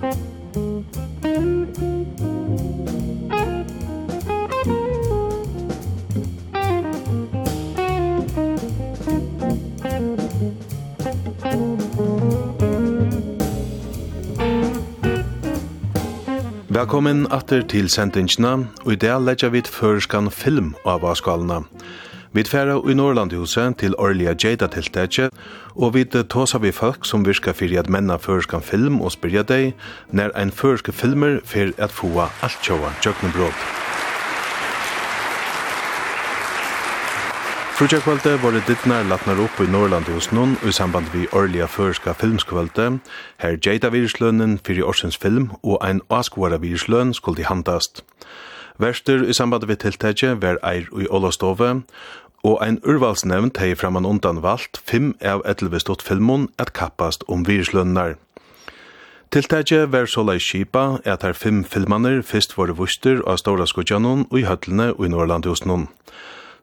Velkommen atter til sendingsna, og i dag leggja vi førskan film av avskalene. Vi tfæra i Norrlandhuset til årliga Jada-tiltetje, og vi tåsa vi folk som virka fyrir at menna førskan film og spyrja deg, når ein førske filmer fyrir at fua alt tjóa tjøknebråd. Frutjakvalde var det dittnar latnar opp i Norrlandhuset noen i samband vi årlige førska filmskvalde, her Jada-virslønnen fyrir årsens film og ein askvara virslønn skulle handast. handast. Verster i samband við tiltækje var eir i Ålastove, og ein urvalsnevnt hei framan undan valgt fem av etelvestott filmon at kappast om virslønnar. Tiltækje var så lei skipa at her fem filmaner fyrst var vuster av Stora Skudjanon og i Høtlene og i Norrlandhusnon.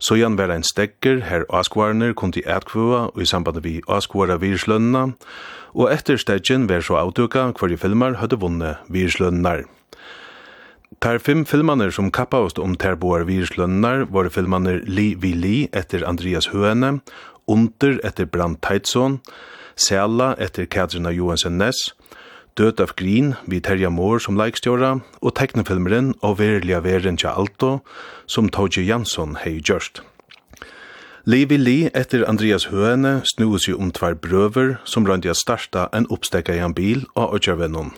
Sojan var ein stekker her askvarner kundi etkvua og i samband vi askvara virslønna, og etter stegjen var så avduka hver filmar hadde vunnet virslønnar. Tar fem filmaner som kappavst om terboar virslønnar var filmaner Li vi li etter Andreas Høene, Unter etter Brand Teitsson, Sela etter Katrina Johansen Ness, Død av Grin vi Terja Moore som leikstjåra, og teknefilmeren Og Verlia veren tja alto som Tauji Jansson hei gjørst. Li vi li etter Andreas Høene snues jo om tvær brøver som røndi a starta en oppstekka i en bil og avgjørvennom.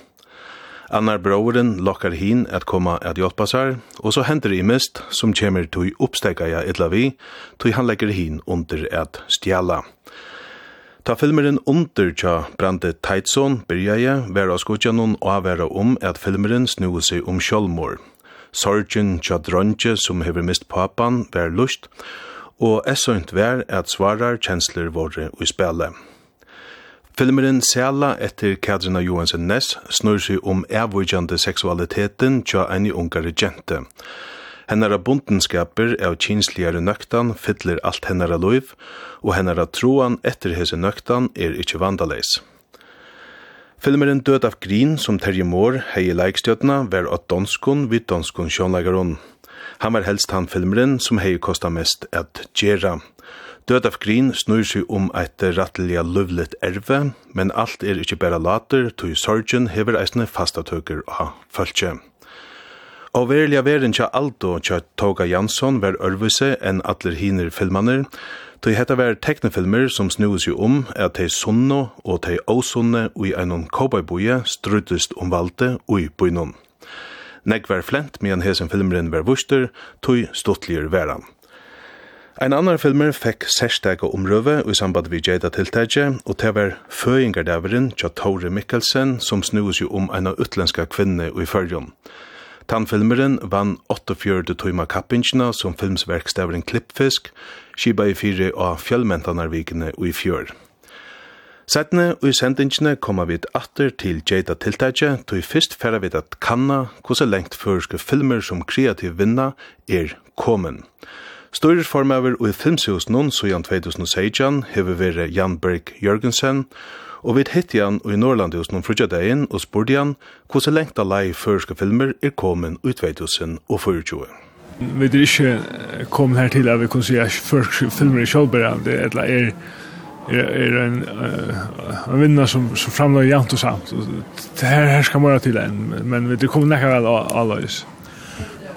Annar broren lokkar hin at koma at hjelpa seg, og så hender i mist som til tui oppstegaja et lavi, til han legger hin under at stjala. Ta filmeren under tja brande Teitsson byrjaje, vera skutjanon og vera om at filmeren snue seg om sjolmor. Sorgen tja dronje som hever mist papan ver lust, og essont vær at svarar kjensler våre i spelet. Filmeren Sela etter Katrina Johansen Ness snur seg om avvujande seksualiteten tja enn i ungare gente. Hennara bundenskaper av kinsligare nøktan fyller alt hennara loiv, og hennara troan etter hese nøktan er ikkje vandaleis. Filmeren Død av Grin, som Terje Mår, hei leikstjøtna, var av danskun vid donskon sjånlegaron. Han var helst han filmeren som hei kosta mest at gjerra. Død av grin snur seg om eit ratteliga løvlet erve, men alt er ikkje bæra later, tog sorgen hever eisne fastatøker av følge. Og verilega verin tja Aldo tja Toga Jansson var ørvise enn atler hiner filmaner, tog hetta var teknefilmer som snur seg om at tei sunno og tei åsunne ui einon kobaiboie struttist om valde ui boinon. Negg var flent medan hesen filmeren var vuster, tog stuttligur veran. Ein annan filmer fekk sérstega omrøve i samband vi Jada tiltækje, og det var Føyingardaveren tja Tore Mikkelsen som snus jo om eina utlenska kvinne i fyrjon. Tannfilmeren vann 48 tøyma kappingina som filmsverkstaveren Klippfisk, skiba i fire av fjellmentanarvikene i fjør. Sætne og i sendingene kommer vi atter til Jada tiltækje, tog fyrst ferra vi at kanna hvordan lengt førske filmer som kreativ vinna er kommen. Styrisformaver og i filmshusen nun sujan 2016 hever vere Jan Berg Jørgensen, og vi hitti og i Norrland hos noen frutja dagen og spurte han hvordan lengt av lei førske filmer er komin i 2024. Vi er ikke kommet her til at vi kan si at førske filmer er kjallbæra, det er er er en uh, en vinnare som som framløy jant og samt. Det her skal ska vara til en men vi det kommer näka väl alls.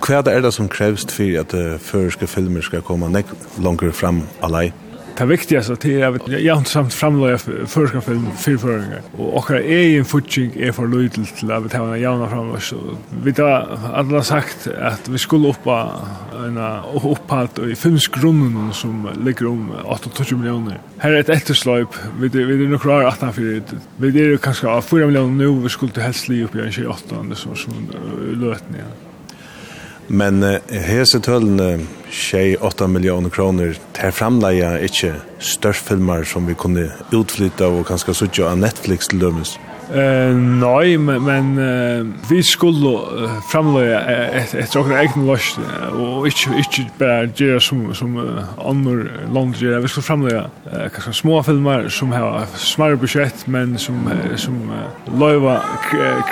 Hva er det som krevst for at uh, føreske filmer skal komme nek langer fram alai? Det viktigaste det er at jeg samt framløy føreske film fyrføringar. Og okkar egen futsing er for løydel til at vi tar en jamna framløy. Vi har alle sagt at vi skulle oppa en opphalt i filmsgrunnen som ligger om 28 millioner. Her er et ettersløyp. Vi er nok rar 18 fyrir. Vi er kanskje 4 millioner nu, vi skulle helst li oppi 28 som løytning. Men uh, hese tølene, tjei 8 millioner kroner, til er framleia ikke størstfilmer som vi kunne utflytta og kanskje suttja av Netflix til dømes. Uh, nei, men, men uh, vi skulle uh, framleie et, et okra egen løst, og ikke, ikke bare gjøre som, som uh, andre land gjør. Vi skulle framleie uh, kanskje små filmer som har smarre budsjett, men som, uh, som uh, løyva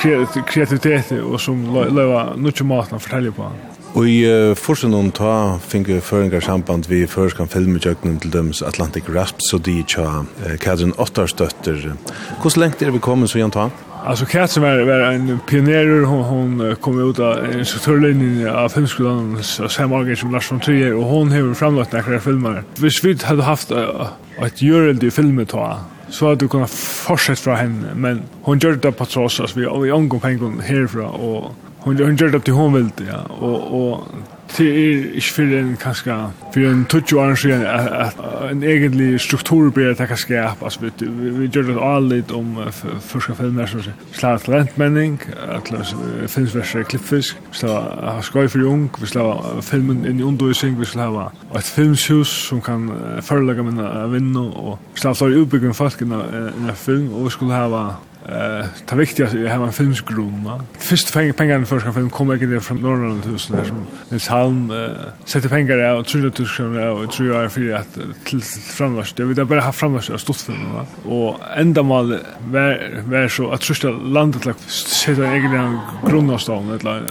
kreativitet og som løyva mycket maten å fortelle på. Og i uh, forsen om ta finke føringar samband vi førskan filmutjøknen til døms Atlantic Rhapsody tja uh, Katrin Ottarstøtter. Hvordan lengt er vi kommet så Jan ta? Alltså Katrin var, var en pionerer, hon, hon kom ut av instruktörlinjen av filmskolan av Sam som Lars von Trier och hon har framlagt några filmer. Hvis vi hade haft uh, ett göreld i filmen ta, så att du kunnat fortsätta från henne, men hon gjorde det på tross, alltså vi har omgång pengar härifrån och Hon hon gjorde det till hon vill ja. Och och till ich för en kaska för en touch orange en egentlig struktur blir det kanske att alltså vi vi gör det all lite om första filmer så slår talentmänning att finns värre klippfisk så har skoj för ung vi slår filmen in i undervisning vi slår ett filmshus som kan förlägga mina vinna och slår så utbygga fast i en film. Och vi skulle ha Eh, ta viktigaste är hemma finns grona. Först fänger pengarna för ska film kommer igen från Norrland hus där som en Halm sätter pengar där och tror att du ska och tror jag för att till framvars. Det vill bara ha framvars och stort för va. Och ända mal var var så att första landet lag sätter egentligen grona stan eller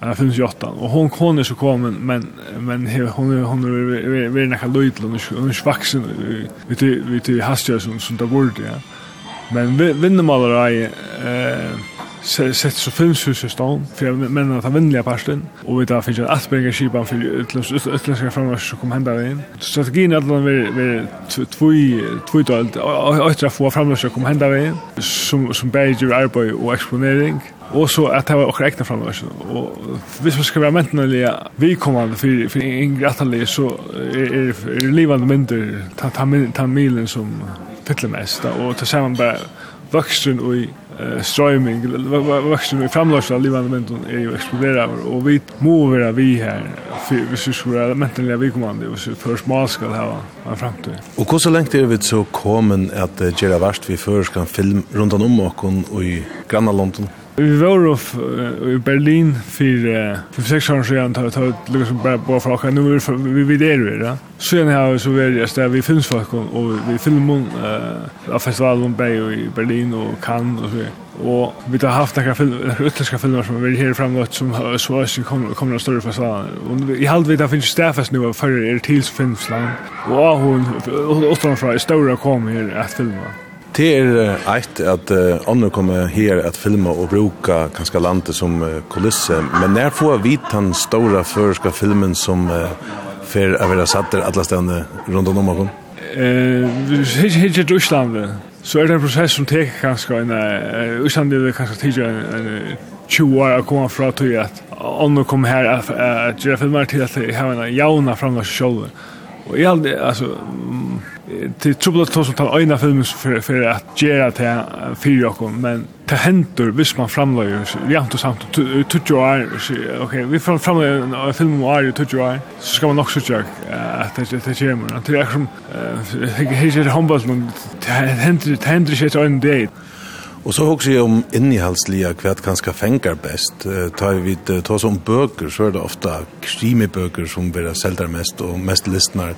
Ja, finns ju åtta. Och hon kon är så kommen men men hon hon är vi är näka löjtlön och hon är svaxen. Vi vi hastar som som där borde ja. Men vinnermålare är eh sett så finns hus i stan för jag menar att han vänliga parsten och vi där finns ju att skipan för utländska framgångar som kommer hända in strategin är att vi vi två två dolt och att få framgångar som kommer hända in som som bäger arbete och exponering Og så at det var också egna framgångar Og hvis man skal være mentaliga vi kommer för yngre ingrataliga så er det livande minder ta ta milen som fyller mest. Og och saman bara vuxen og uh, strøyming, vuxen i framlösa livande menton är ju exploderar och vi må vara vi her, hvis vi skulle være mentala vi hvis vi først mal skal ha en framtid. Och hur så länge det vet så kommer att göra Verst vi för kan film runt om och i grannalanden. Vi var i Berlin för för sex år sedan tar tar liksom bara på fråga nu vi vi där är det. Sen har vi så väl just där vi finns folk och vi filmar eh festivalen på i Berlin och Cannes och så Och vi har haft några film utländska filmer som vi här framåt som så så kommer kommer att större fasad och i halt vi där finns stäfas nu för er tills filmsland och hon åttan från stora kommer här att filma Det er eit at uh, andre kommer her at filma og bruka kanskje landet som uh, kulisse, men når får vi den store føreska filmen som uh, fer å være satt der alle stedene rundt om omkring? Eh, helt i Russland, så er det en prosess som tek kanskje en, uh, Russland er det kanskje tidligere en, uh, 20 år å komme fra til at andre kommer her at gjøre filmer til at jeg har en jauna framgås i Og jeg aldri, altså, til trubbel at som tar øyna filmen for, for at gjøre til fire åkken, men til hendur hvis man framløyer, jant og samt, 20 år, ok, vi framløyer en film om år i 20 år, så skal man nok sutja at det kommer. Det er akkurat som, jeg heter håndballen, det hendur ikke etter øyne det, Og så hugsa jeg om innihaldslia hva det kanskje fenger best. Ta vi ta oss om bøker, så er det ofta krimibøker som blir selter mest og mest listnar.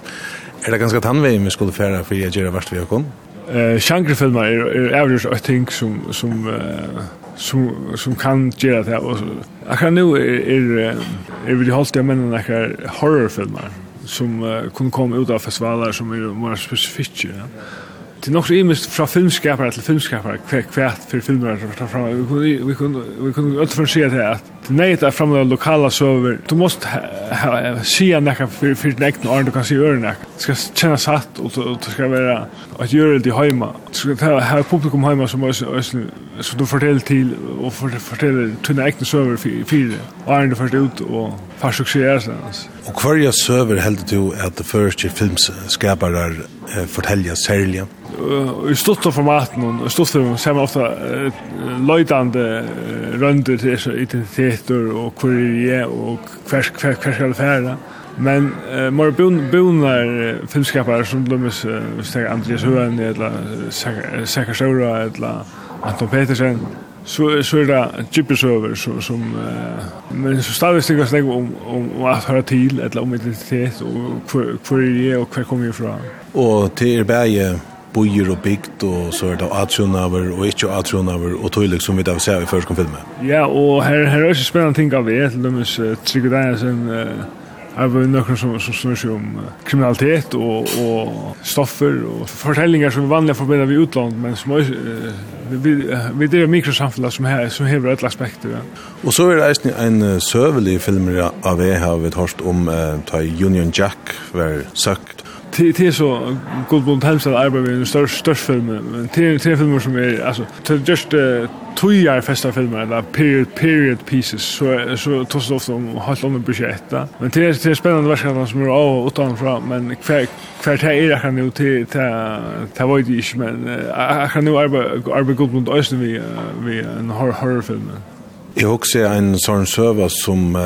Er det ganske tannvei vi skulle færa for jeg gjør hvert vi har kom? Eh, Sjankrefilmer er, er avgjørs og ting som, som, uh, som, som kan gjøre det. Og, akkurat nå er, er, er vi holdt jeg mennene akkurat horrorfilmer som uh, kunne komme ut av festivaler som er mer spesifikke. Ja till något imist från filmskapare till filmskapare kvärt för filmer fram vi vi kunde vi kunde allt för sig det att nej det fram de lokala server du måste se en det för för den äkta du kan se ören Det ska känna satt och det ska vara att göra det hemma ska ta ha publikum hemma som är så du fortell till och fortell till den äkta server för för är det först ut och fast succé så. Og hverja søver heldur du at det første filmskaparar eh, fortelja særlig? Uh, I stort formaten og i stort formaten ser man ofta uh, løydande rønder til disse identiteter og hvor er jeg og hver, hver, hver skal det fære. Men uh, more bonar filmskaparar som dømmes uh, Andreas Høen eller Sækker Saura eller Anton Petersen så så är det typiskt över så som eh, men så stadigt stiger sig om om att höra till eller om identitet och hur är och var kommer ifrån. Och till er bäge bojer och bygd och så är det atronaver och inte atronaver och tog liksom vi där ser i första filmen. Ja, och här här är det spännande ting av det, så och där Trygve Danielsen Det var noen som, som snur seg om uh, kriminalitet og, og stoffer og fortellinger som er vanlige forbindet med utlandet, men som også, vi, vi driver mikrosamfunnet som, her, som hever et aspekter. Ja. Og så er det en, en søvelig film av jeg har vi hørt om uh, Union Jack var søkt det är så god Blue Times att arbeta med en större större film men det tre filmer som är alltså till just två år festa filmer eller period period pieces så så toss ofta om helt om budget men det är det spännande versioner som är av utan fram men kvar kvar det är kan nu till till vad det är men jag kan nu arbeta arbeta god Blue Times vi vi en horror horror film Jag också en sån server som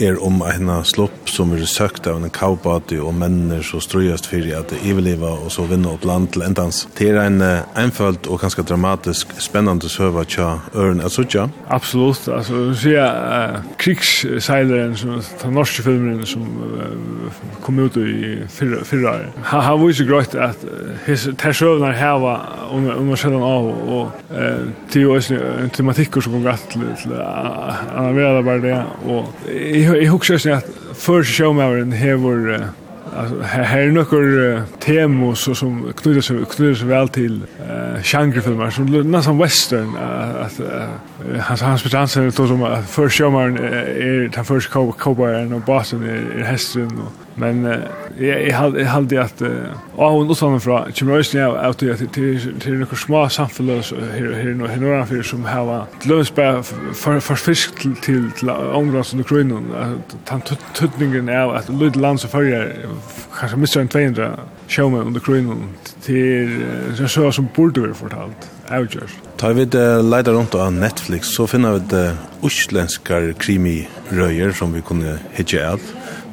er om en slopp som er søkt av en kaupati og menner som strøyast fyrir at eveliva og så vinna opp land til endans. Det er en einfølt og ganske dramatisk spennende søva tja øren at sutja. Absolutt, altså du sier uh, krigsseileren, som, den norske filmeren som uh, kom ut i fyrra, fyrra han, han viser grøyt at his, ter søvnar heva under, under sjølan av og uh, til jo en tematikker som kom gatt til, til uh, han bare det og jag huxar så att för showmaren här var alltså här är några tema så som knyter sig knyter sig väl till eh genrefilmer som nästan western att han han spelar då som för showmaren är den första cowboyen och bossen är hästen och Men jag jeg, hade jeg hade at uh, og och sån från Chimrosen jag att det till till några små samfällen her, her, nu her, några för som har lösbär for, for fisk til til till omgångs och Ukraina att han tutningen er at lite land så för kanskje mister en 200 showman under Ukraina till så som burde være fortalt avgjørs. Ta vi det leida rundt av Netflix, så finner vi det uslenskar krimi-røyer som vi kunne hitje av.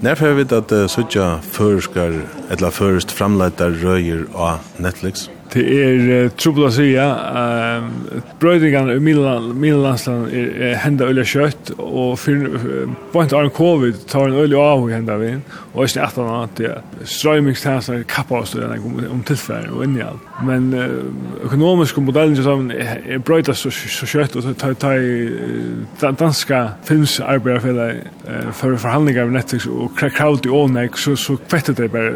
När får vi att uh, söka förskar eller först framlätta röjer av Netflix. Det er uh, trubbel å si, ja. Brøydingene i Middellandsland er er hendet øyla kjøtt, og for uh, point av covid tar en øyla av i hendet vi, og ikke etter noe at det strøymingstjenester kappa oss om om tilfell og inni alt. Men uh, økonomiske modellen til sammen er brøyda så så kjøtt, og tar ta, i danska filmsarbeiderfellet for forhandlinger med Netflix og kraut i ånek, så så kvettet det bare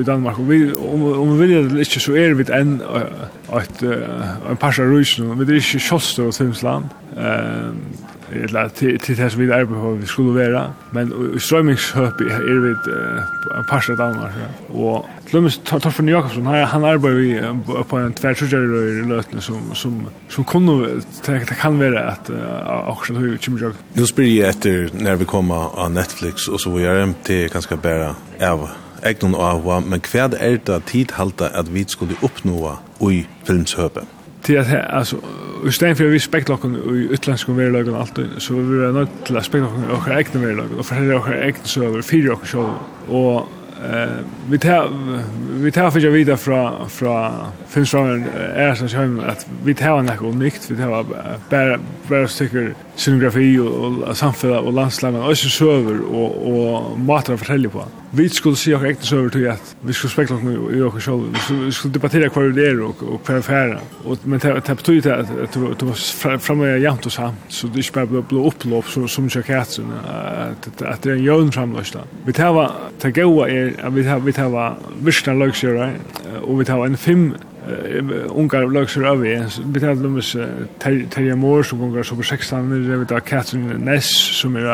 i Danmark. Og vi, om om vi vil det ikke, så er vi enn enn et en av rus men det er ikki sjostur og Timsland ehm eller til til det som vi er på vi skulle være men i strømmingshøp er vi en par parsa damer og Lummes Torfen Jakobsen han han arbeider vi på en tvärtrutjare i lötne som som som kunde det kan vara att också hur kommer jag Nu spyr jag efter när vi kommer av Netflix och så vi är inte ganska bara av egnon avhva, men hva er det tid halta at vi skulle oppnå ui filmshøpet? Til at, altså, i stedet for vi spektlokken oss i utlandske verlagen alltid, så vi er nødt til å spekler oss i oss egne verlagen, og forhelle oss egne søver, fire oss sjål, og Eh vi tar vi tar för jag vidare från från filmsvaren är så sjön att vi tar något unikt vi tar bara bara sticker scenografi och samfälla och landslag men också server och och matar att fortälja på vi skulle se och äkta över till att vi skulle spekla oss i och själva vi skulle debattera kvar det är och och kvar affära och men det det betyder det att det var framme jämt och samt. Så det spär blev blå upplopp så som jag katsen att att det är en jön framlösta. vi tar va ta goa är vi tar vi tar visst right och vi tar en fem ungar løgsur av vi. Vi tar taler om Terje Moore som gongar som på 16, vi tar Catherine Ness som er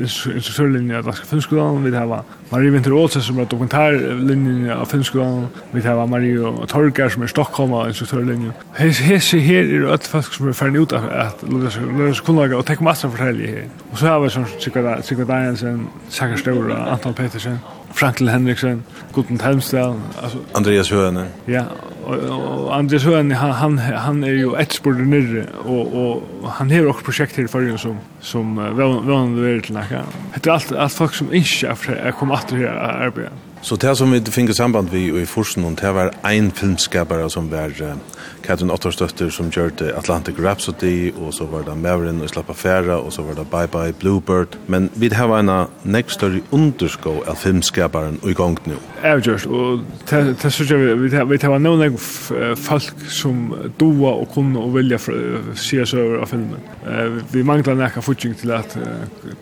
instruktørlinjen av Danske Filmskolan, vi tar Marie Winter Olsen som er dokumentarlinjen av Filmskolan, vi tar Marie Torgar som er Stockholm av instruktørlinjen. Hese her er alle folk som er ferdig ut av at Lunders kunnlaga og tekk masse fortelje her. Og så har vi sånn Sigurd Einsen, Sager Stora, Anton Petersen, Franklin Henriksen, Guten Helmstad, alltså Andreas Höne. Ja, och, Andreas Höne han han, han är ju ett spår nere och och han har också projekt här för som som väl väl det vill näka. Det är allt allt folk som inte är kommer att här arbeta. Så det som vi finner samband vi i Forsen och det var en filmskapare som var Katrin Ottersdøtter som gjorde Atlantic Rhapsody, og så var det Maveren og Slappa Færa, og så var det Bye Bye Bluebird. Men vi har en next større underskå av filmskaparen og i gang nå. Avgjørst, og det synes jeg vi har noen egen folk som doa og kunne og vilja se oss over av filmen. Vi manglar nekka futsing til at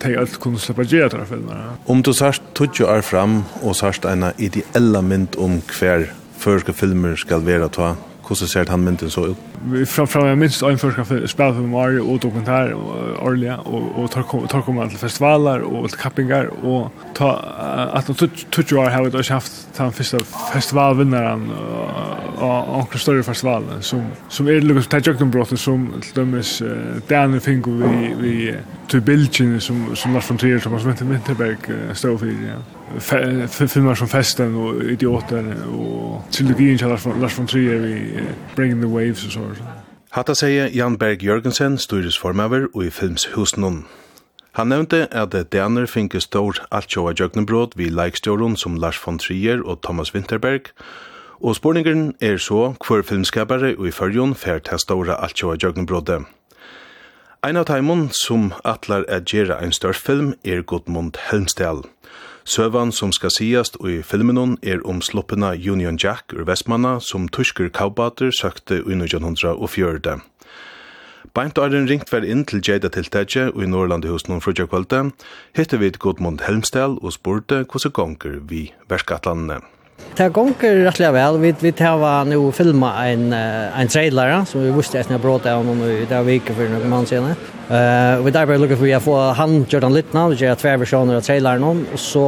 de alt kunne slippa gjøre av filmen. Om du sørst tog jo er fram, og sørst en ideella mynd om hver førske filmer skal være ta, hvordan ser han mynden så ut? fram fram jeg minst en forskar for spel for Mario og dokumentar og årliga og og tar tar kommer til festivaler og til kappingar og ta at no touch år har det haft den første festivalvinnaren og onkel større festival som som er lukkar ta jukten brot som til dømes Dan Fingo vi vi to bilchen som som var von Trier som som Winterberg står for ja. Filmar som Festen og idioter og trilogien til Lars von Trier i Bringing the Waves og så Hatta sier Jan Berg Jørgensen, styresformaver og i filmshusnum. Han nevnte at Daner finke stor altjåa jøgnenbrot vi leikstjåren som Lars von Trier og Thomas Winterberg, og spurningeren er så hver filmskapare og i fyrjon fer til stora altjåa jøgnenbrotet. Ein av taimon som atlar at gjerra ein størst film er Godmund Helmstel. Søvan som skal sigast i filmen er om sloppena Union Jack ur Vestmanna som tysker kaubater søkte i 1904. Beint Arden ringt vær inn til Jada tiltetje og i hos noen frugja kvölde, hitte vi Godmund Helmstel og spurte hvordan gonger vi verskatlandene. Det er gonger rettelig vel. Vi, vi tar nu filma en, en trailer som vi visste etter jeg brått av noen i det viket for noen mann siden. Uh, vi der bare lukker for å få han Jordan Littna, vi gjør tve versjoner av traileren om, og så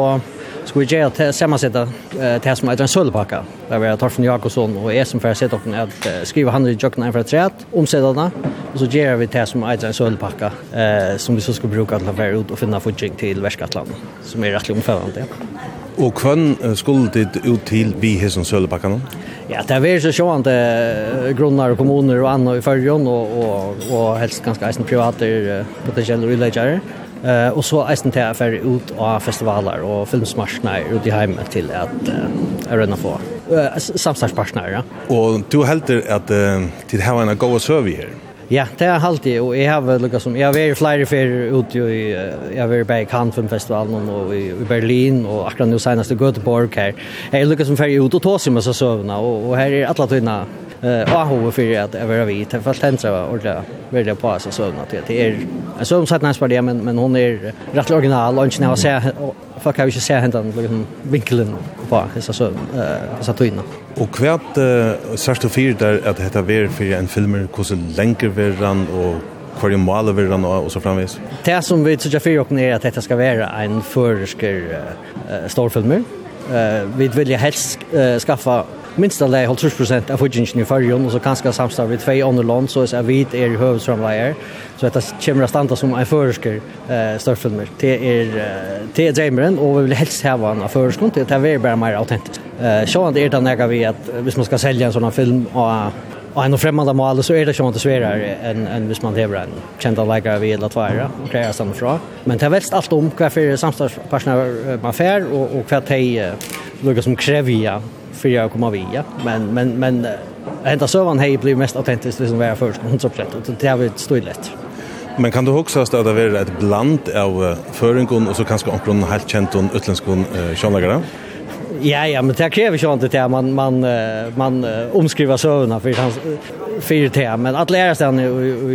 skal vi gjøre til sammensette uh, til som er en sølvpakka. Der vi har Torfen Jakobsson og jeg som får sette opp at uh, skrive han i jøkken en fra tret, den, og så gjør vi til som er en sølvpakka, uh, som vi så skal bruke til å være ut og finne fudging til verskatlandet, som er rettelig omfølgende. Ja. Og hvem skulle dit ut til vi hesen Sølebakkanen? Ja, det er så sjåan til grunnar og kommuner og anna i fyrjon og, og, og helst ganske eisen privater potensielle utleggere. Uh, og så eisen til jeg fer ut av festivaler og filmsmarsjoner ut i heimet til at uh, jeg få uh, samstagsmarsjoner. Ja. Og du helder at uh, til her var en god servi her? Ja, det er alltid, og jeg har lukka som, jeg har vært flere ferier ute i, jeg har vært bare i Cannes-filmfestivalen og i, i Berlin, og akkurat nå senest i Göteborg her. Jeg har lukket som fyrir ute og tås i med seg søvnene, og, og her er alle tøyene eh och hur för att vara vi till fast tänsa och det vill på så så något det är en sån sätt nästan det men men hon är rätt original och när jag ser fuck har ju sett henne liksom vinkeln på så så eh så tunna och kvärt särskilt och fyrt där att detta ver för en filmer hur så länge verran och kvar i målet vill han och så framvis. Det som vi tycker för och är att detta ska vara en försker uh, storfilmer. Uh, vi vill helst uh, skaffa minst alle 50% av fudgingen i fyrjon, og så kanskje samstår vi tvei andre land, så er vi er i høvdsramleier, så dette kommer å standa som en føresker eh, størrfilmer. Det er, det er dreimeren, og vi vil helst heva en av føreskon, det er bare mer autentisk. Eh, Sjåan er det nega vi at hvis man skal selja en sånn film og Og en främmande mål så är det som inte svärare än än vis man lever en kända läkare vi eller tvåra och kräva stanna fra. Men det välst allt om kvar för samstadspartner man fär och och kvar tej lukar som krevia för jag kommer via men men men ända så var hej blir mest autentiskt liksom vad jag först 100% och det har vi stått lätt. Men kan du också att det är ett bland av föringen och så kanske omkring helt känt och utländsk eh, Ja, ja, men det kräver ju inte det man man man omskriver sövna för hans för det men att lära sig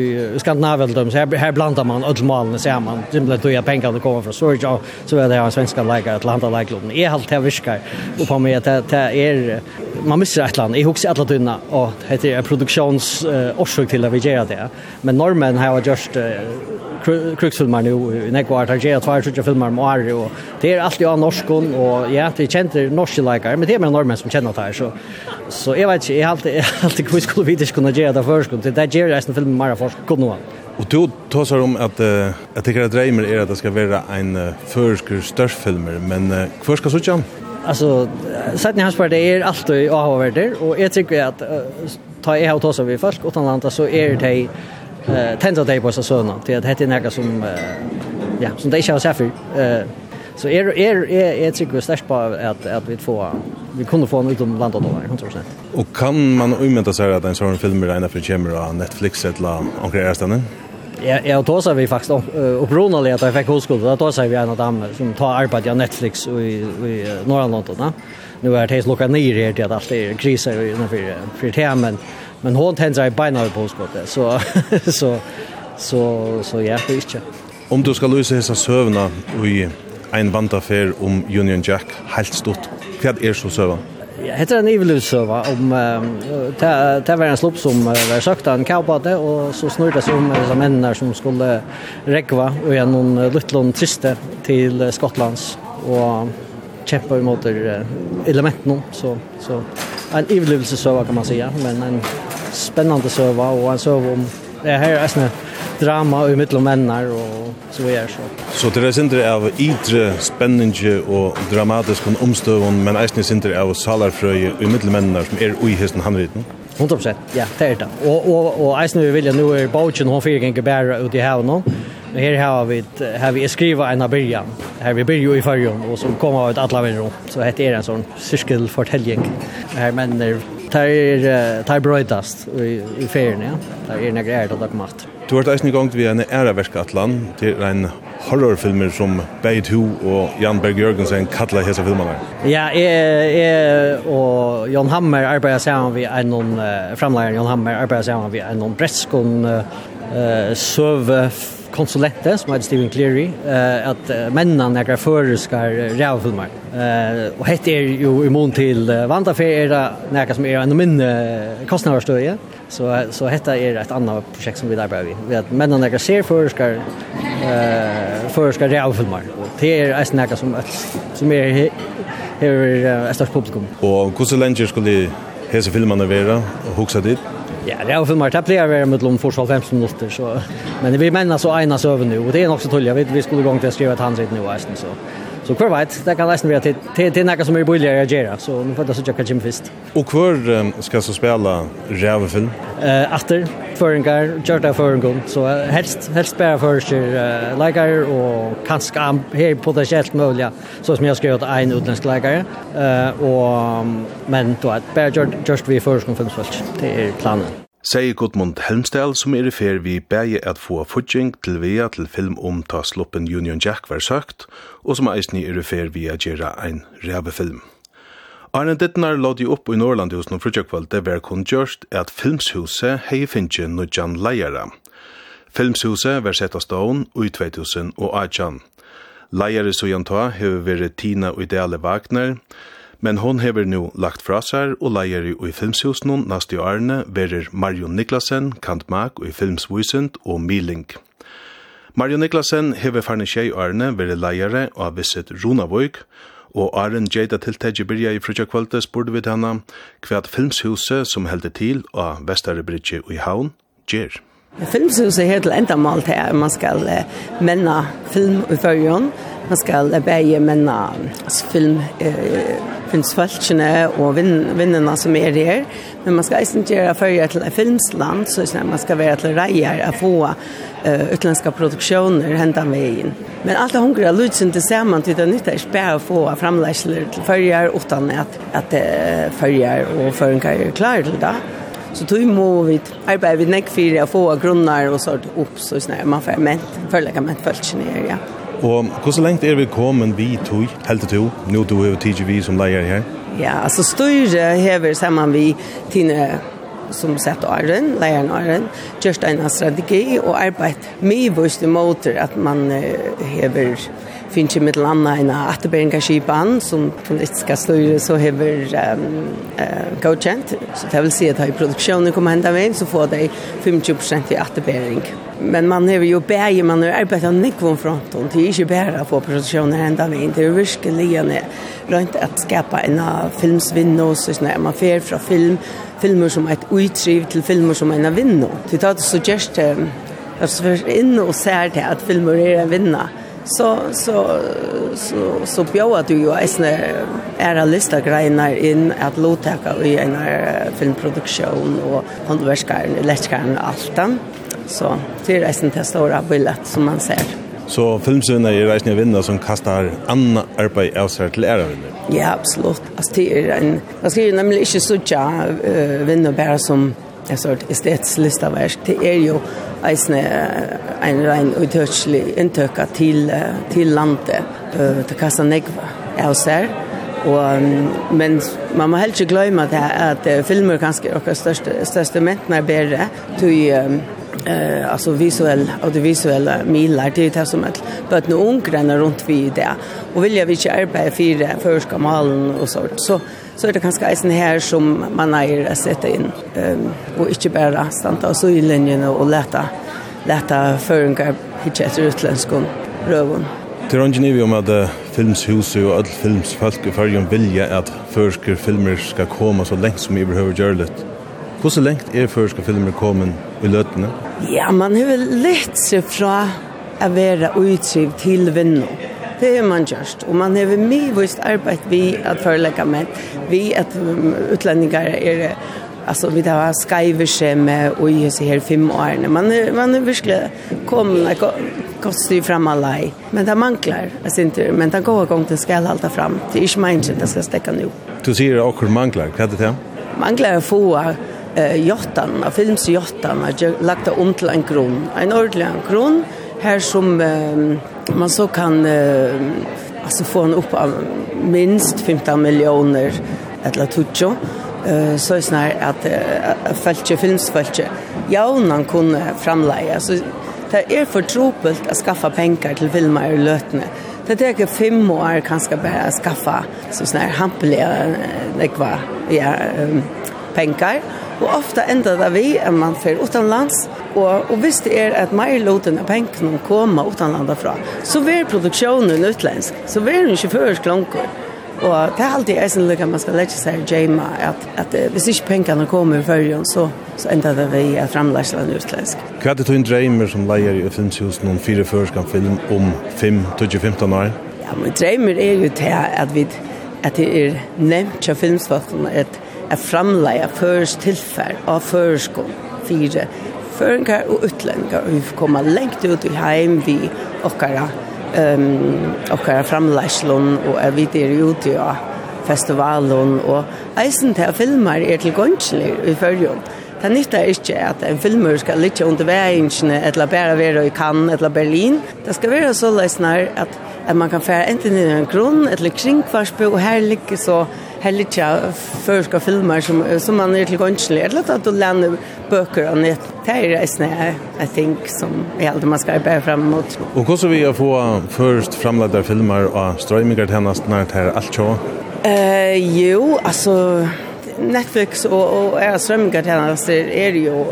i Skandinavien då så här, här blandar man ödmalen så här man simpelt då jag pengar att kommer från så jag så är det en svenska läkare Atlanta läkare. Är helt det viskar. Och på mig att det är man missar ett land i hus alla tunna och heter produktions orsak till att vi gör det. Men normen har just kruksfilmer nu i Nekvar, tar jag två sjuka filmer om Ari och det är alltid av norskon och ja, det känner norska likar, men det är mer norrmän som känner det här så så jag vet inte, jag har alltid alltid hur skulle vi det kunna göra det först det där resten filmen mer för god nu Och då tar om att uh, jag tycker att drömmer är att det ska vara en uh, förskur störst filmer, men uh, först ska så Alltså, sätten hans på det är alltid avhåvärder och jag tycker att uh, ta jag har tagit vi folk utan landa så är det eh tända dig på så såna. Det är det är något som ja, som det inte har sett Eh så är är är är tycker starkt på att att vi får vi kunde få en utom landet då 100%. Och kan man umenta sig att en sån film är inne för kamera Netflix eller några erstanden? Ja, ja, då sa vi faktiskt upprunaliga att jag fick hoskola. Då sa vi en av dem som tar arbete av Netflix i, i norra London. Nu är det helt lockat ner här till att allt är kriser innanför för temen. men Men hon tänder i beina på skottet. Så så så så ja, det är inte. Om du ska lösa dessa sövna i en bandaffär om Union Jack helt stort. Vad är så sövan? Ja, heter en evil söva om ta ta var en slopp som var sagt en cowboy och så snurrade sig om som männen som skulle räkva och en någon liten triste till Skottlands och kämpa emot elementen så så en evil söva kan man säga men en spennende søva, og en søva om det her er sånn drama i mittel mennar og så videre. Så, så det er sindre av idre spennende og dramatisk omstøvun, men eisne sindre av salarfrøy i mittel mennar som er ui hesten handriten? 100%, ja, det er det. Og, og, og eisne vi vilja, nu er bautjen hon fyrir ganger bæra ut i havn Her har vi, har vi skriva en av byrjan. Her vi byrjo i fyrjon, og så kommer vi ut alla vinn. Så dette er en sånn syskelfortelling, Her menner Tar er tar brøtast i, i ferien, ja. Tar er nekre er tatt mat. Du har vært eisen i gang til en æreverskattland til en horrorfilmer som Beit Hu og Jan Berg Jørgensen kallar hese filmene. Ja, jeg, jeg og Jon Hammer arbeider sammen vi en noen, framleier Jon Hammer arbeider sammen vi en noen eh uh, søve konsulente som heter Steven Cleary eh att männen några föreskar rävfilmer. Eh och hette är ju i mån till Vandafer är några som är en mindre kostnader Så så heter är ett annat projekt som vi där behöver. Vi att männen några ser föreskar eh föreskar rävfilmer. Det är några som som är här är ett stort publikum. Och hur så länge skulle hesa filmarna vara och huxa dit? Ja, det är ju Det mig att blir med lång försvar 15 minuter så men vi menar så ena söver nu och det är också tulliga vi vi skulle igång till att skriva ett handrit nu alltså så. Så kvar vet, det kan nästan vara till till till några som är billigare att göra. Så nu får det så jag kan Fist. Och kvar ska så spela Rävefilm. Eh efter föringar, körta föringar. Så helst helst bara förster uh, läkare och kanske här potentiellt möjliga så som jag ska göra en utländsk läkare. Eh och men då att bara just vi föringar filmsvart. Det är planen. Sei Gudmund Helmsdal som er i fer vi bæje at få fudging til via til film om ta sluppen Union Jack var søkt, og som eisni er i fer vi at gjøre ein rævefilm. Arne Dittnar lodde opp i Norrland hos noen frutjøkvalde var kun gjørst at Filmshuset hei finnje nudjan Leijara. Filmshuset var sett av stån i 2000 og 18. Leiere så gjenta hever Tina og Ideale Wagner, men hon hever nu lagt fra seg og leier i filmshusen hon i årene verer Marion Niklasen, Kant Mag og i filmsvysent og Miling. Marion Niklasen hever farne tjei årene verer leiere av visset Runavøyk, og Arjen Jada tiltegi Birja i frutja kvalitet spurte vi til henne hva filmshuset som helder til av Vestare Bridge i Havn gjer. Filmshuset enda endamål til at man skal menna film i førjen. Man skal beie menna film, eh, filmsfalskene og vin, vinnene som er her. Men man skal ikke gjøre førje til et filmsland, så man skal være til reier å få uh, utländska produktioner hända vägen. Men alla hungrar lutsen tillsammans till det nytta är spär att få framlägsler till följar utan att, att uh, och förenkar är klar till det. Så då må vi arbeta vid nekk for å få grunnar och sånt upp så sånn man får ment, føler jeg ment følt i ned, ja. Og hvordan lengt er vi kommet vi tog, helt til to, nå tog vi TGV som leier her? Ja, altså styre hever sammen vi tine som sett åren, leieren åren, gjørst en strategi og arbeid mye vurs til måter at man hever uh, finns ju med landa en återbäringarskipan som politiska styre så hever um, uh, godkänt. Så det vill säga att i produktionen kommer hända med så får det 50% i återbäring. Men man har ju bäge, man har arbetat front fronten. Det är inte bara på produktionen hända med. Det är verkligen rönt att skapa en filmsvinna och så när man fer från film filmer som ett utriv till filmer som en vinna. Det tar så just at så svär in och ser det att filmer är en vinna så så så så bjóa du jo eisne era lista greinar inn at lotaka i en filmproduktion og handverkaren, elektrikaren og alt. Så det er eisne det store bildet som man ser. Så filmsønner er reisende vinner som kastar anna arbeid av seg til ære vinner? Ja, absolutt. Altså, det er en, man skal jo nemlig ikke sutja uh, vinner bare som en sort estetisk listaverk. Det er jo eisne en rein utørselig inntøkka til, til landet, til Kassa Negva, jeg og. Og, men man må helst ikke glemme at, at filmer kanskje er største, største mentene bedre, til um, eh alltså visuell och det visuella milar det är det som att bötna ungrarna runt vi det. Och vill jag vi inte arbeta för för ska malen och så. Så så är det kanske isen här som man är att sätta in ehm och inte bara stanna så i linjen och lätta lätta förungar hitcha efter utländskon rövon. Det er ikke om att filmshus och all filmsfolk i färgen vilja att førsker filmer ska komma så länge som vi behöver göra det. Hur så länge är førsker filmer kommet i løtene? Ja, man har vel lett seg fra å være utsiv til vinner. Det har man gjort, og man har mye arbeid vi at forelegge med, vi at utlendingar er Alltså vi har skriver sig med och i så här fem år. Man är, man är verkligen kommer att kosta ju fram alla. Men det manglar. Alltså inte, men det går igång till skall hålla fram. Det är inte mindre det ska stäcka nu. Du säger också manglar. Vad är det här? Manglar få eh, jottan, av films jottan, lagt om till en kron. En ordentlig kron här som eh, man så kan eh, alltså få en upp av minst 15 miljoner eller tutjo. Eh så är snär att fältje filmsfältje man kunde framleja så det är för tropelt att skaffa pengar till filmer i lötne det tar fem år kanske bara skaffa så snär det nekva ja um, pengar, og ofta enda det vi enn man fer utanlands, og, og hvis det er at mer loten av pengene kommer utanlanda fra, så vil produksjonen utländsk, så vil den ikke først klonker. Og det er alltid jeg som lykker man skal lette seg Jema, at, at hvis ikke pengene kommer i førjen, så, så enda det vi er framlærsland utländsk. Hva er det du en dreimer som leier i filmshusen noen fire førskan film om 5-15 år? Ja, men dreimer er jo til at vi at det er nevnt av filmsfolkene at er framleia først tilfær av førsko fire føringar og utlendingar og vi kommer lengt ut i heim vi okkara um, okkara framleislun og er vi der ute festivalen og eisen til filmer er til gønselig i førjon Det nytta er ikke at en filmer skal litt under veiingene, eller bare være i Cannes, eller Berlin. Det skal være så løsner at, at man kan fære enten i en grunn, eller kringkvarsby, og her ligger så helliga förska filmer som som man är till gonslig eller att du lämna böcker och nät det är snä I think som är allt man ska bära fram emot. Och hur så vi få först framlagda filmer och strömningar tjänast när det här allt så. Eh jo alltså Netflix och och är strömningar tjänast är det ju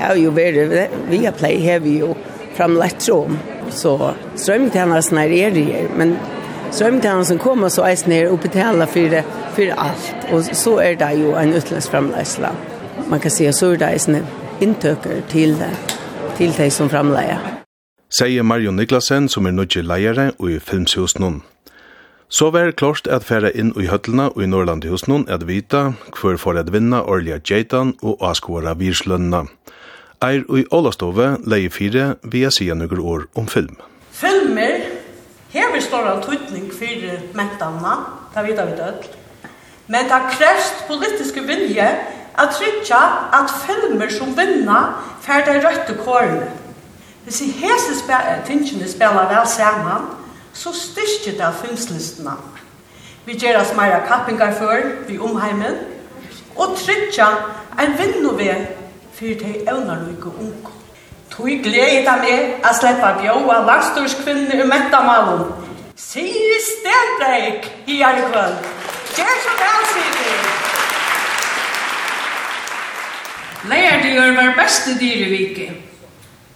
har ju varit via play heavy och framlagt så så strömningar tjänast när det är det men strømtjenesten kommer så eis ned og betaler for, for alt. Og så er det jo en utlandsframleisla. Man kan si at så er det eis inntøker til, til de som framleier. Sier Marion Niklasen, som er nødje leiere og i filmshus noen. Så var det klart at fære inn i høttelene og i Norrlandhusen noen at vita hvor for at vinna årlige djeitan og avskåre virslønna. Eir og i Ålastove leie fire via siden noen år om film. Filmer Her vi står en tøytning for mentanna, det vet vi død. Men det krevst politiske vilje at tryggja at filmer som vinner fer de røtte kårene. Hvis i hese spe tingene spiller vel sammen, så styrker det filmslistene. Vi gjør oss mer kappingar før, vi omheimen, og tryggja en vinnoved for de evnerløyke unge. Tui glei av meg a sleppa bjóa landstórskvinni um mentamalum. Sige Stendreik i alle kvöld. Gjer så vel, Sige! Leierdyr var beste dyr i vike.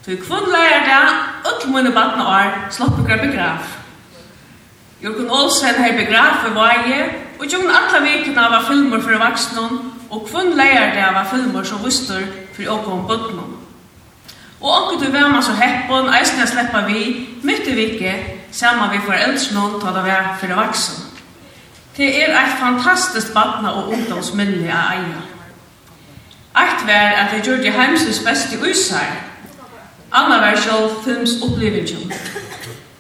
Tui kvun leierdag, öll munne batna år, slopp ukra begraf. Jørgen Olsen hei begraf i vaje, og jungen atla vikina var filmer fyrir vaksnum, og kvun leierdag var filmer som vustur fyrir okkom bøtnum. Og akkur du var man så heppon, eisen jeg slipper vi, mitt i vikke, sammen vi foreldrene ta det vær for vaksen. Det er et fantastisk badna og ungdomsminne av eia. Eit var at jeg gjorde heimsens beste usar. Anna var sjål films opplevingen.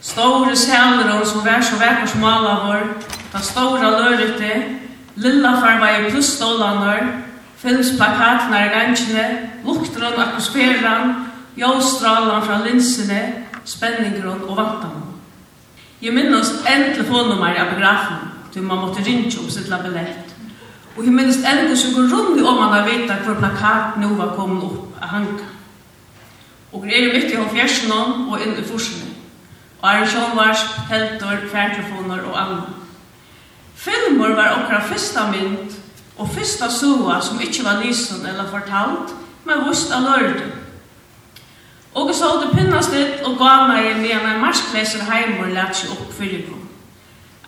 Store sæler som vær så vekker som alle vår, da store lørete, lilla farveie i stålander, filmsplakatene i gangene, lukter og atmosfæren, ljøstralan fra linsene, spenninggrunn og vantan. Jeg minnes en telefonnummer i apografen, til man måtte ringe om sitt labellett. Og jeg minnes en som går rundt om man har vita hvor plakat nå var kommet opp av hanka. Og jeg er midt i håndfjersen og inn i forskning. Og er en sjånvarsp, teltor, fjertelefoner og annet. Filmer var okra fyrsta mynd og fyrsta sua som ikkje var lysen eller fortalt, men vust av lørdag. Og så åtte pinnast ut og gav meg en med en marskleser heimor lett seg opp fyrir kom.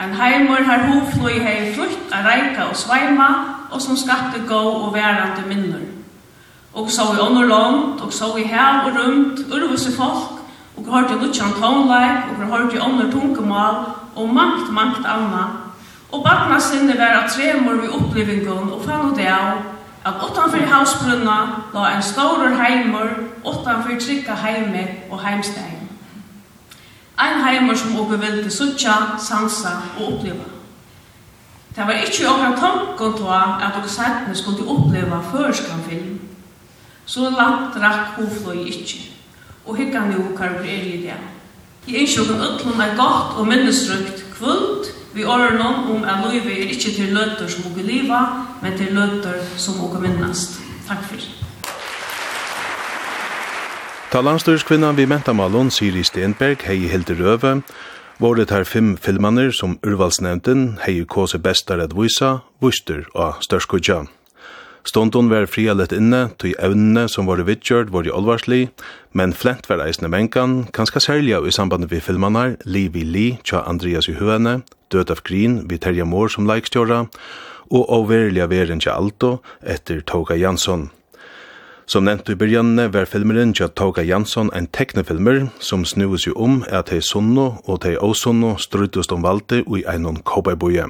En heimor har hovfløy hei flutt av reika og sveima, og som skapte gå og værande minnor. Og så i ånder og så i hev og rundt, urvus i folk, og hørte lutsjan tonleik, og hørte ånder tunkemal, og mangt, mangt anna. Og bakna sinne var at tremor vi opplevingen, og fann og det av, at utanfor havsbrunna la en stórur heimur utanfor trygga heime og heimsteg. Ein heimur som oppe vildi sutja, sansa og oppleva. Det var ikkje okkur tanken til at dere sættene skulle oppleva førskan film. Så langt rakk hofløy ikkje, og hikkan jo hva er i det. Jeg ønsker okkur er gott og minnesrukt kvult Vi åren om at løyve er ikke til løtter som åker liva, men til løtter som åker minnast. Takk for. Ta landstyrskvinnan vi mentamalon Siri Stenberg hei hilde røve, våre tar fem filmaner som urvalsnevnten hei kåse bestar at vysa, vuster og størskudja. Stonton var frialet inne, tog evnene som var vidgjørt var i olvarsli, men flent var eisne menkan, kanska særlig i samband med filmanar, Liv i Li, tja Andreas i høene, Død av Grin, vi Terje Mår som leikstjåra, og avverliga veren tja Alto, etter Toga Jansson. Som nevnt i byrjanne var filmeren tja Toga Jansson en teknefilmer som snues jo om at hei sunno og hei osunno struttust om valde og i einon kobaiboje.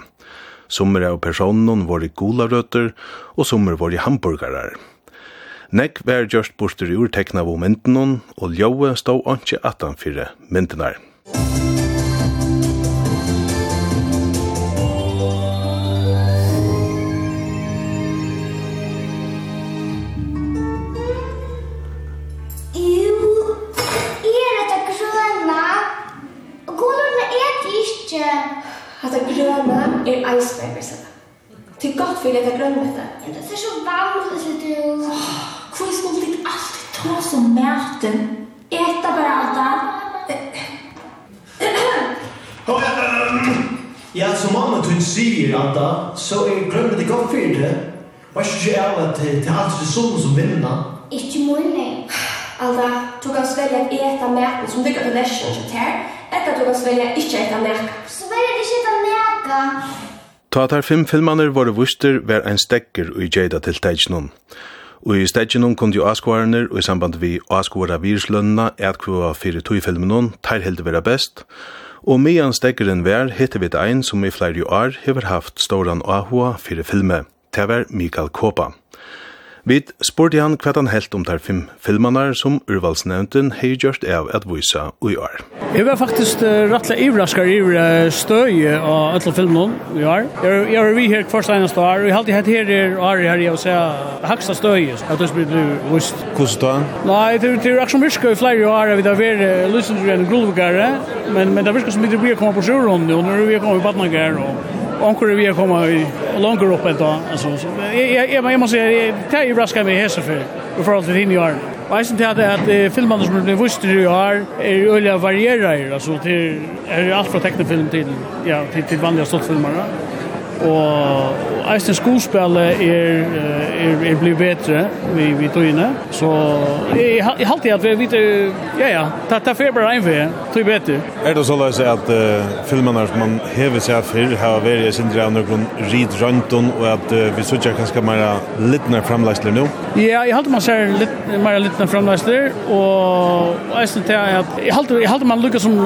Sommer av personen var i gularøtter, og sommer var i hamburgerar. Nekk var gjørst borster i urtekna av myndene, og ljøet stod ikke atan fyrir. at det grønne er eisbergrisene. Det er godt for at jeg med det. Det er så varmt det du... Hvor skulle det alltid ta som maten? Eta bare alt det. Ja, som mamma tog sier, Anta, så er glömmer det godt for det. Hva er ikke jeg at det er alltid sånn som vinner? Ikke mulig. Alda, du kan svelge at eta maten som ligger på lesjen til her, etter at du kan svelja ikke eta maten. Svelja ikke Ta tar fem filmaner var vuster var ein stekker i Jada til tegnum. Og i Stedgenum kom jo askvarner, og i samband vi askvara virslønna, et kva fyrir tog filmen tar heldur vera best. Og medan stekkeren vær heter vi det ein som i flere år hever haft storan ahua fyrir filme. Det var Mikael Kåpa. Vi spurte han hva han helt om de fem filmene som urvalsnevnten har gjort av at vise i år. Jeg var faktisk uh, rettelig ivrasket i uh, støy av alle filmene i år. Jeg var vi her først eneste år, og jeg halte hatt her i år her, i å se haksta støy, at det blir vist. Hvordan da? Nei, det er det er akkurat virka i flere år, vi har vært løsninger en grulvgare, men, men det virka som vi blir kommet på sjøren, og nå er vi kommet i badnager, og onkur vi koma i longer upp ett tag alltså jag jag jag måste säga det är raska med häsa för och för allt det in i år. Och jag syns att att som blir vurst i år är öliga varierar alltså till är allt från tecknefilm till ja till till vanliga stortfilmer og Eisen skospel er er er blir bättre vi vi tog inne så i halt i att vi vet ja ja ta ta feber rein för tog bättre är det så läs att filmerna som man häver sig för har varit sin dra någon rid rundt og at uh, vi så jag kanske mer nær framläsler nu ja i halt man ser lite mer nær framläsler och Eisen till att i halt i halt man lukar som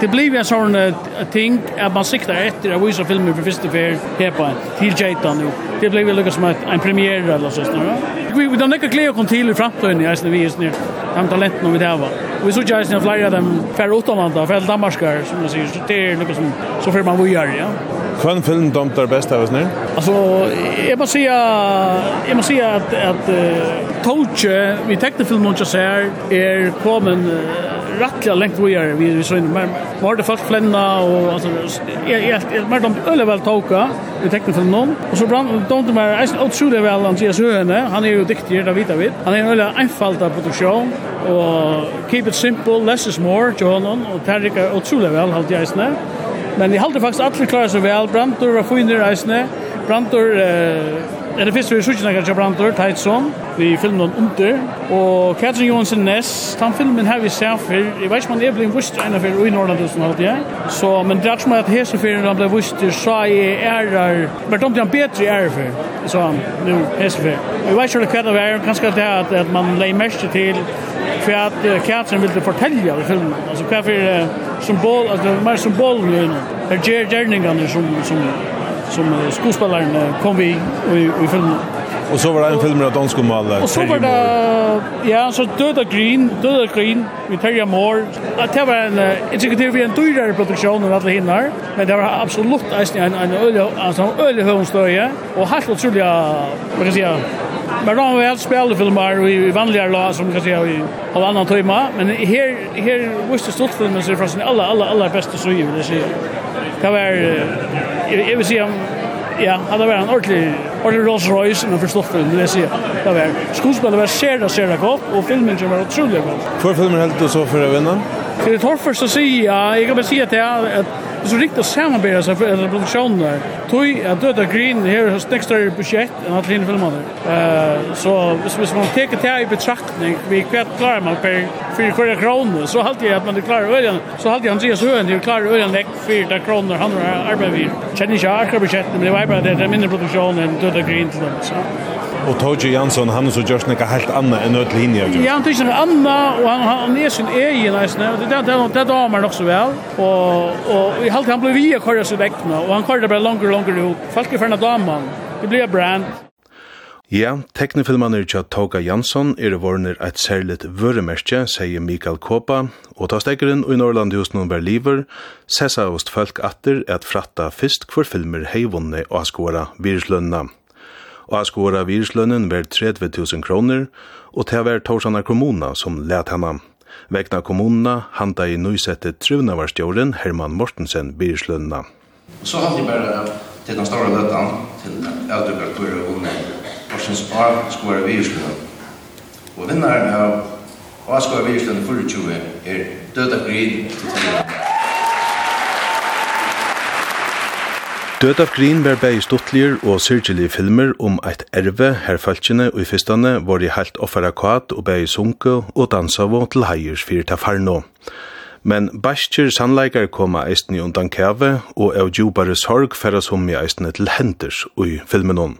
det blir en uh, ting at man siktar efter att visa filmer för första för till Hepa, til Jeta nu. Det blev väl lika som en premiär eller så snarare. Vi vi då näka klea och till i framtiden i Iceland vi är snir. De talent nu vi där va. Vi så jag snir flyga dem för utomlanda för Danmarkar som man säger så det är något som så för man vill göra ja. Kvann film dumt där bäst av oss nu? Alltså jag måste säga jag måste säga att att uh, Toche vi täckte filmen och så här är kommen uh, rattliga längt vi är vi så men var det fast flänna och alltså är men de öle väl toka vi tänkte för någon och så brann de inte mer är otroligt skulle väl Andreas Höne han är ju duktig där vita vid han är en öle enfaldig produktion och keep it simple less is more John och Tarika otroligt väl halt jag snä men i håller faktiskt alla klarar sig väl Brantor var fin i reisne Brantor eh, Det finnes vi sjukken av Brantor, Teitsson, vi filmen under, og Katrin Johansen Ness, den filmen her vi ser for, jeg vet ikke om han er det vust vist ene for i Norrland som sånn alt, ja. Så, men det er som at hese for han ble vist, så jeg ærer, men de er bedre i ærer for, så nu hese for. Jeg vet ikke hva det er, kanskje det er at, at man leier mest til hva at Katrin ville fortelle i filmen, altså hva for symbol, altså mer symbol, mer symbolen, det er gjerningene som, som som skådespelaren kom vi i, i filmen. Och så var det en film med dansk om alla. Och så var det ja, så Döda Green, Döda Green vi Terry Moore. Att det var en exekutiv vi en dyrare produktion än alla hinner, men det var absolut en en en öle alltså öle hönstöje och helt otroligt vad kan säga Men då vi har spelat filmer i vanliga lag som kan säga i av annan tema. men här här visste stort filmen så från alla alla alla bästa så ju det ser kan var, jeg, jeg vil si, ja, han var en ordentlig, ordentlig Rolls Royce, men forstått det, vil jeg si. Det var, skuespillet var sera, sera godt, og filmen var utrolig godt. Hvor filmen heldt du så for å vinne? Det det torfer så sier jeg, jeg kan bare si at jeg, at så riktigt att samarbeta sig för produktionen där. Tog att döda green här har next större budget än att hinna filma det. Eh så hvis man tar det i betraktning vi kvart klarar man per för kvar kronor så halt jag att man klarar ölen så halt jag Andreas Höen det klarar ölen läck för där kronor han har arbetat vi. Känner jag har budget men det var bara det mindre produktionen än döda green till dem så och Toji Jansson han så just något helt annat än öll linje. Ja, han tycker anna, och han han är sin egen nästan och det där det där man också väl och och i allt han blev via kvar så väck och han körde bara längre längre ihop. Folk är för en. Det blir brand. Ja, teknifilmaner Tja Toga Jansson er vorner eit særligt vøremerkje, sier Mikael Kåpa, og ta stekkeren i Norrland hos noen verliver, sessa hos folk atter at fratta fyrst hver filmer heivunne og skåra virslønna og av skåra virslønnen ver 30.000 kroner, og det var Torsanar kommuna som let henne. Vekna kommuna handa i nøysette trunarvarstjåren Herman Mortensen virslønna. Så hadde jeg bare til den store løtten, til Eldrukker Kure og Gunne, Morsens av skåra virslønnen. Og vinnaren av av virslønnen 24 er Døda Grid til Død av Green var bei stuttlir og syrgelige filmer om eit erve her falskjene og i fyrstane var i helt offerakat og bei sunke og dansavo til heiers fyrir tafarno. Men bæstjer sannleikar koma eisne undan kæve og av djubare sorg færa som i eisten til henders i filmen om.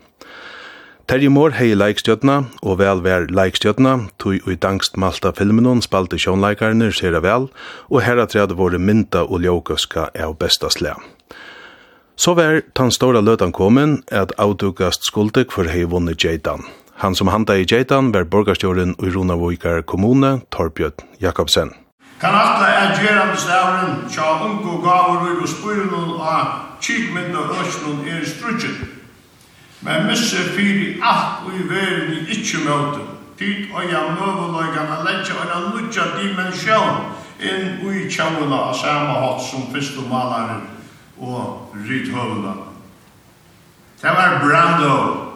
Terje Mår hei leikstjøtna, og vel vær leikstjøtna, tog i dangst malta filmen hon spalte sjånleikarne sera vel, og her at våre mynda og ljåkuska er besta lea. Så var den store løtan kommet at avdukast skuldig for hei vunnet Jeidan. Han som handa i Jeidan var borgarstjåren i Runavågar kommune, Torbjørn Jakobsen. Kan atle er gjerandestavren tja ungu gavur ur og spyrunun av kikmynda høsnun er strutjen. Men misse fyri alt og i verden i ikkje møte. Tid og ja møvuløygan a letje og en nudja dimensjon inn ui tjavula av samme hatt som fyrstu malaren og rithøvende. Det var Brando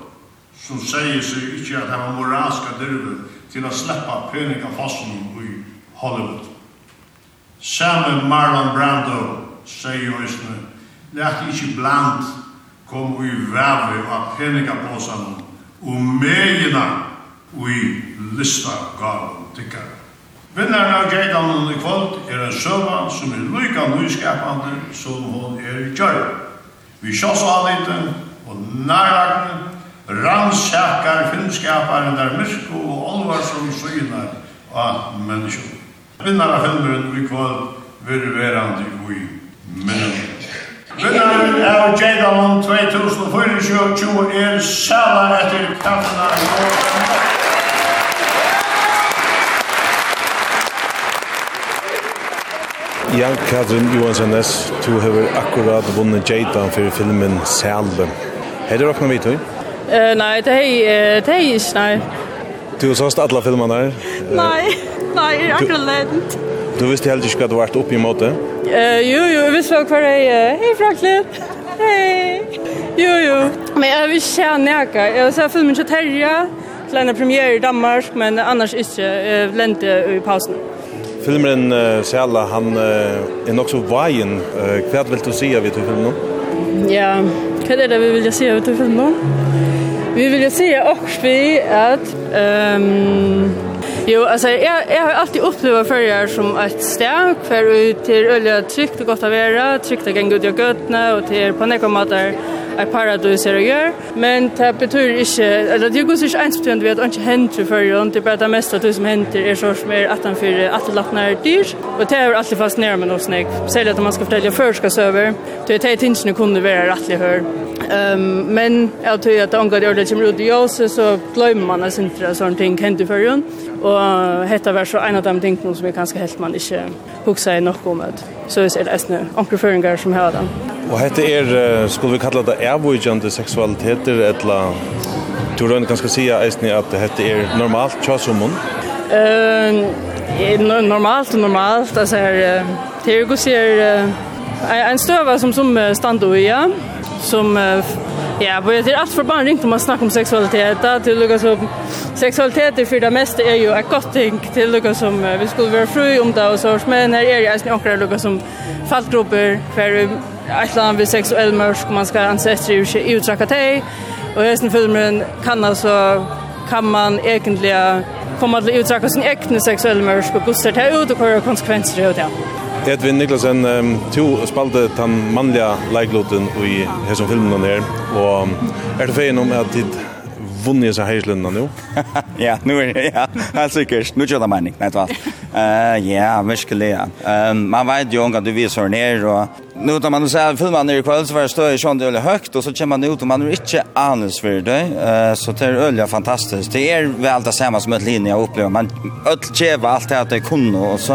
som sier seg ikke at han var moralska dyrve til å sleppa peningafossen i Hollywood. Samme Marlon Brando sier høysene, lærte ikke blant kom i væve av peningapåsene og megina i lista gav tikkare. Vinnaren av Geidanen i kvöld er en søva som er lykka nyskapande som hon er gjør. Vi sjås av lite og nærlagne rannsakar filmskaparen der myrko og olvar som synar av menneskjon. Vinnaren av filmeren i kvöld vil verandi i menneskjon. Vinnaren av Geidanen 2024 er sæla etter kaffena i år. Ja, Katrin Johansson S. du har akkurat vunnet Jada for filmen Selve. Har du råkna vidt, Eh nej, det är det är ikke, nei. Du har såst alla filmerna där? Nej, nej, jag akkurat lent. Du visste heller ikke at du vart uppe i måte? Eh jo, jo, jag visste vad jeg er. Hej Franklin. Hej. Jo, jo. Men jag vil se näka. Jag se filmen så Terja. en premiär i Danmark, men annars ikke. Jeg lente i pausen. Filmen uh, Sjala, han uh, er nok så veien. Uh, hva vil du si av i filmen nå? Ja, hva er det vi vil si av i filmen nå? Vi vill ju se också vi att ehm um, Jo, alltså jag jag har alltid upplevt förr som ett ställe för ut till öliga tryckt och gott att vara, tryckt att gå ut och götna och till på något matar er paradis her å gjøre, men det betyr ikke, eller det går ikke ens betydende ved at ikke henter før, det er bare det meste av det som henter er så som er 18-4, 18-18 dyr, og det er alltid fast nere med noe snakk, selv at man skal fortelle førska søver, det er tingene kunne være rettelig hør. Um, men jeg tror at omgå det ordet kommer ut i oss, så glömmer man at sintra sånne ting hender før, og hetta var så en av de tingene som er ganske helt man ikke hukser i nok om at så er det eisne omkring føringer som har den. Og hette er, skulle vi kalla det avvujande seksualiteter, etla, du røyne ganske sida eisne at hette er normalt tjasumon? Uh, normalt og normalt, altså her, det er jo sier, en støva som som stando i, ja, som, ja, det er alt for barn ringt om man snakker om seksualitet, til lukka som, seksualitet er for det meste er jo et godt ting, til lukka som, vi skulle være fru om det og så, men her er jo eisne okra lukka som fallgrupper, for ett land vid sexuell mörsk man ska anses efter i uttrakatej och hästen filmen kan alltså kan man egentligen komma till uttrycka sin äkna sexuell mörsk och gustar det ut och hur konsekvenser det ut ja. Edvin Niklasen, um, to spalte den mannliga leikloten i hesson filmen her, og er det feien om at dit vunnet seg heislundene nå? ja, nu er det, ja, helt sikkert. Nu kjører det mening, nei, tvall. Eh ja, verkligen. Ehm man vet ju att du visar ner och nu tar man så här filmar ner i kväll så var det större sjön det är högt och så kommer man ut och man är inte anes för det. Eh så det är öliga fantastiskt. Det är väl det samma som ett linje jag upplever. Man öll keva allt det att det kunde och så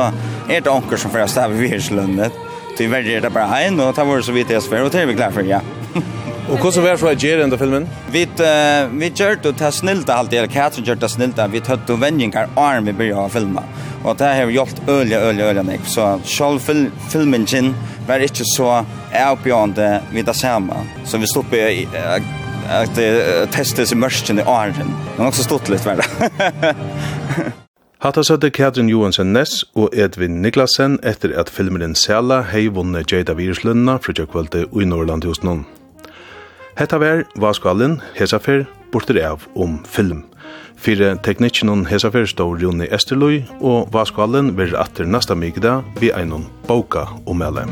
är det onkel som får stäva vid slundet. Det är väl det bara en och tar vår så vitt det är och det är vi klar för ja. Och hur så var så att göra den filmen? Vi vi gjorde det snällt allt det Katrin gjorde det snällt vi tog då vänningar arm vi började filma. Och det har gjort öliga öliga öliga nek så själv fil, filmen gin var inte så outbeyond vi det samma. Så vi stod på att testa sig mörsken i armen. Men också stått lite väl. Hatta søtte Katrin Johansen Ness og Edvin Niklasen etter at filmeren Sela hei vunnet Jada Virslunna fra Jekvalte i Norrland hos noen. Hetta vær Vaskvalin, Hesafer, bortir av om film. Fyrir hesa Hesafer står Rune Esterløy, og Vaskvalin vil atter nasta mykda vi einon boka om LM.